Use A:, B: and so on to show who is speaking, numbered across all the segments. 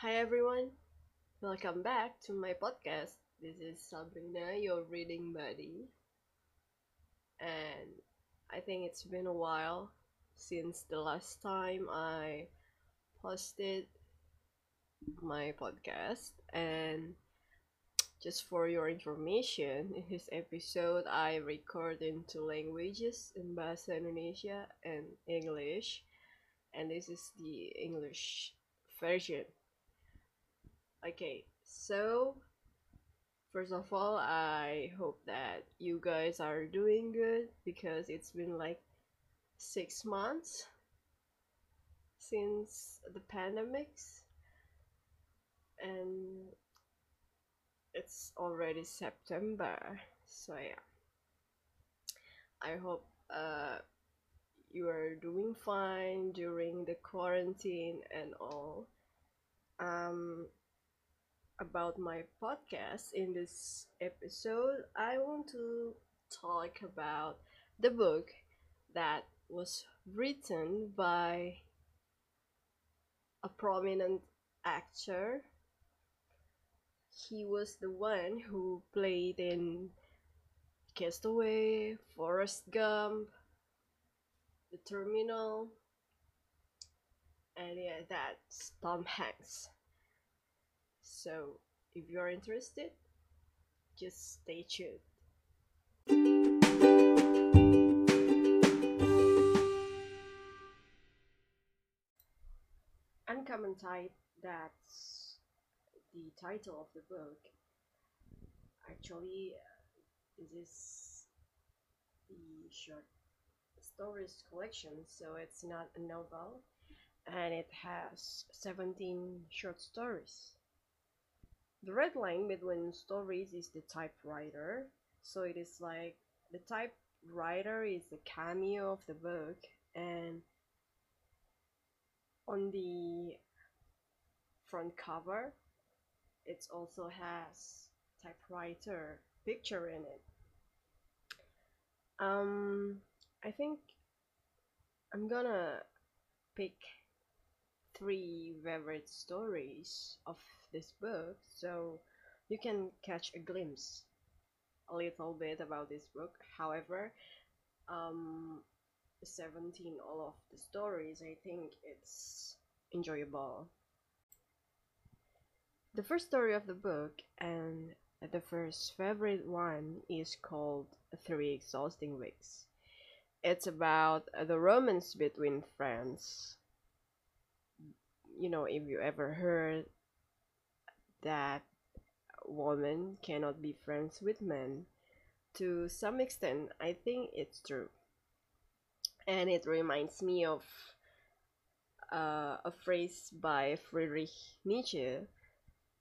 A: Hi everyone, welcome back to my podcast. This is Sabrina, your reading buddy. And I think it's been a while since the last time I posted my podcast. And just for your information, in this episode I record in two languages in Bahasa Indonesia and English. And this is the English version. Okay, so first of all, I hope that you guys are doing good because it's been like six months since the pandemics and it's already September. So yeah. I hope uh you are doing fine during the quarantine and all. Um about my podcast in this episode, I want to talk about the book that was written by a prominent actor. He was the one who played in Castaway, Forrest Gump, The Terminal, and yeah, that's Tom Hanks. So, if you're interested, just stay tuned. Uncommon Type, that's the title of the book. Actually, uh, this is the short stories collection, so it's not a novel, and it has 17 short stories. The red line between stories is the typewriter, so it is like the typewriter is the cameo of the book, and on the front cover, it also has typewriter picture in it. Um, I think I'm gonna pick three favorite stories of this book so you can catch a glimpse a little bit about this book. However um 17 all of the stories i think it's enjoyable. The first story of the book and the first favorite one is called three exhausting weeks. It's about the romance between friends you know if you ever heard that women cannot be friends with men to some extent i think it's true. And it reminds me of uh, a phrase by friedrich nietzsche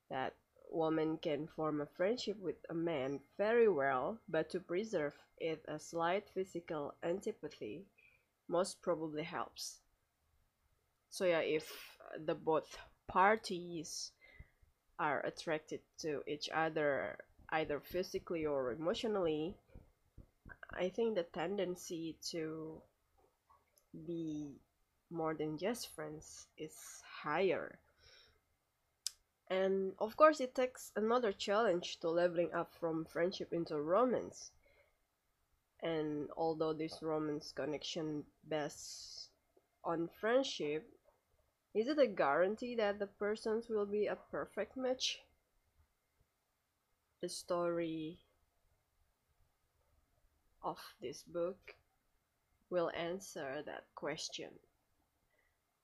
A: that women can form a friendship with a man very well but to preserve it a slight physical antipathy most probably helps. So yeah if the both parties are attracted to each other either physically or emotionally i think the tendency to be more than just friends is higher. And of course it takes another challenge to leveling up from friendship into romance. And although this romance connection based on friendship is it a guarantee that the persons will be a perfect match? The story of this book will answer that question.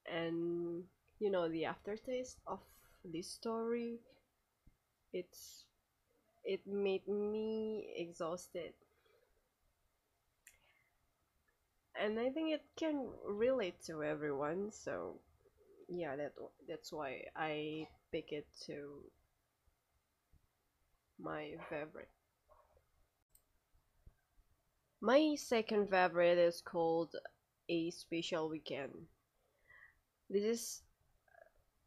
A: And you know the aftertaste of this story it's it made me exhausted and i think it can relate to everyone so yeah that that's why I pick it to my favorite. My second favorite is called a special weekend. This is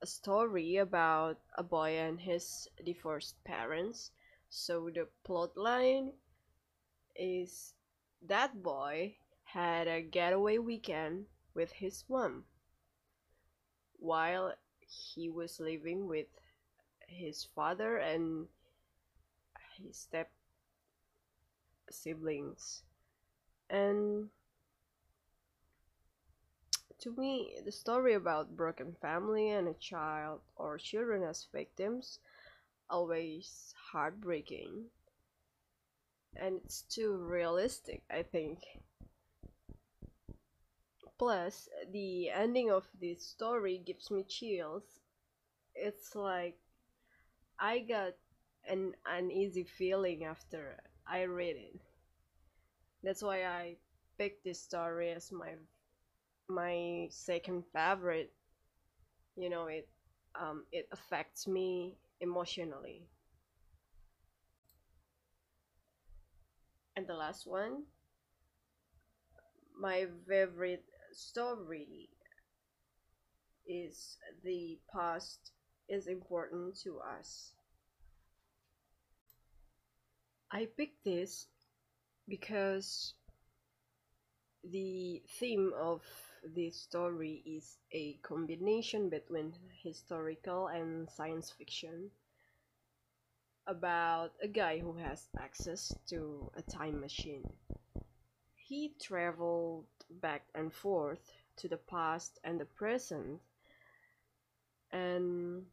A: a story about a boy and his divorced parents. So the plot line is that boy had a getaway weekend with his mom while he was living with his father and his step siblings. And to me the story about broken family and a child or children as victims always heartbreaking. And it's too realistic i think plus the ending of this story gives me chills. It's like i got an uneasy feeling after i read it. That's why i picked this story as my my second favorite. You know it um, it affects me emotionally. And the last one my favorite story is the past is important to us i picked this because the theme of this story is a combination between historical and science fiction about a guy who has access to a time machine. He traveled back and forth to the past and the present, and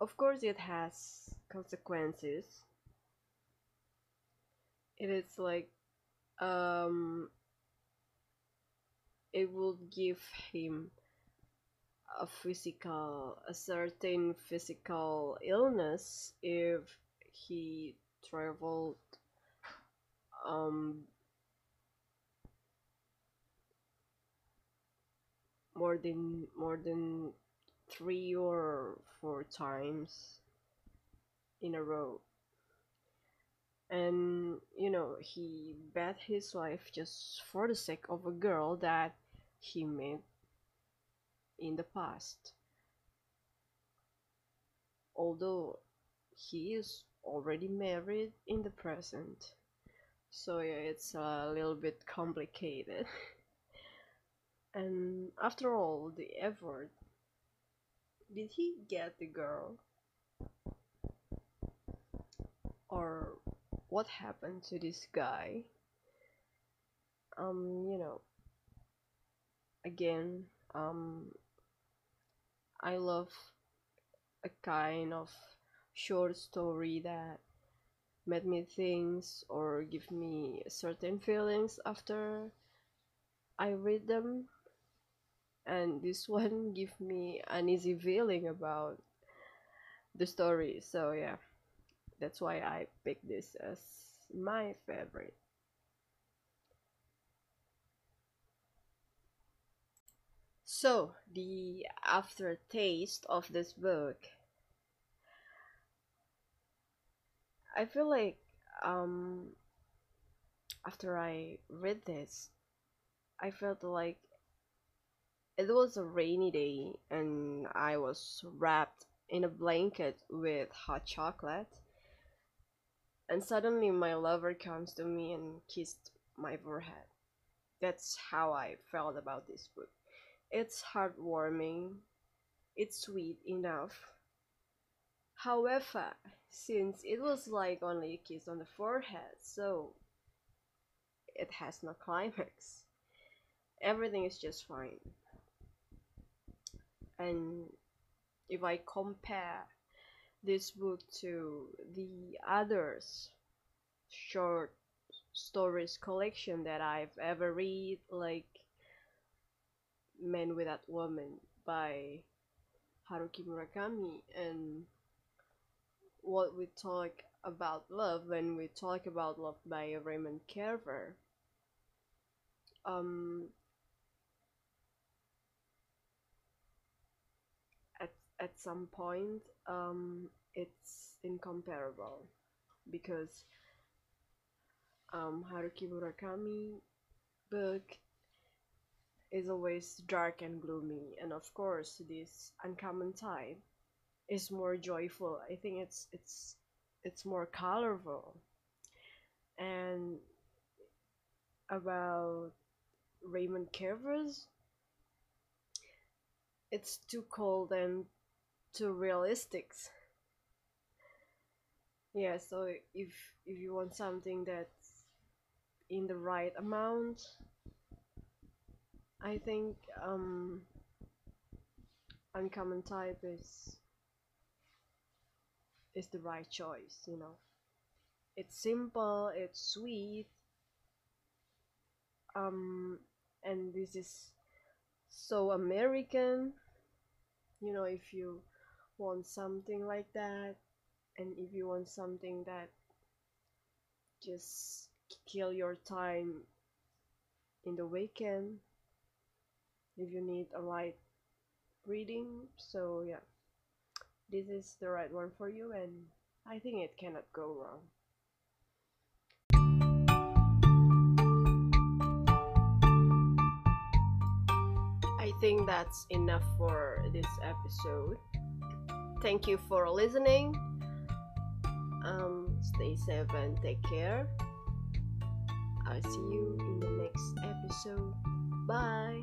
A: of course, it has consequences. It is like um, it would give him a physical a certain physical illness if he traveled um more than more than three or four times in a row. And you know he bet his life just for the sake of a girl that he met in the past. Although he is already married in the present. So yeah it's a little bit complicated and after all the effort. Did he get the girl? Or what happened to this guy? Um you know again um i love a kind of short story that made me think or give me certain feelings after i read them and this one give me an easy feeling about the story so yeah that's why I picked this as my favorite. So, the aftertaste of this book. I feel like um, after I read this, I felt like it was a rainy day and I was wrapped in a blanket with hot chocolate and suddenly my lover comes to me and kissed my forehead. That's how I felt about this book. It's heartwarming, it's sweet enough. However, since it was like only a kiss on the forehead, so it has no climax. Everything is just fine. And if I compare this book to the others short stories collection that I've ever read, like Men Without Women by Haruki Murakami, and what we talk about love when we talk about love by Raymond Carver. Um, at some point, um, it's incomparable because um, Haruki Murakami book is always dark and gloomy, and of course, this Uncommon Type is more joyful. I think it's it's it's more colorful, and about Raymond Carver's it's too cold and too realistic yeah so if if you want something that's in the right amount I think um uncommon type is is the right choice you know. It's simple it's sweet um and this is so American. You know if you want something like that and if you want something that just kill your time in the weekend if you need a light reading so yeah. This is the right one for you and I think it cannot go wrong. I think that's enough for this episode Thank you for listening. Um, stay safe and take care. I'll see you in the next episode. Bye.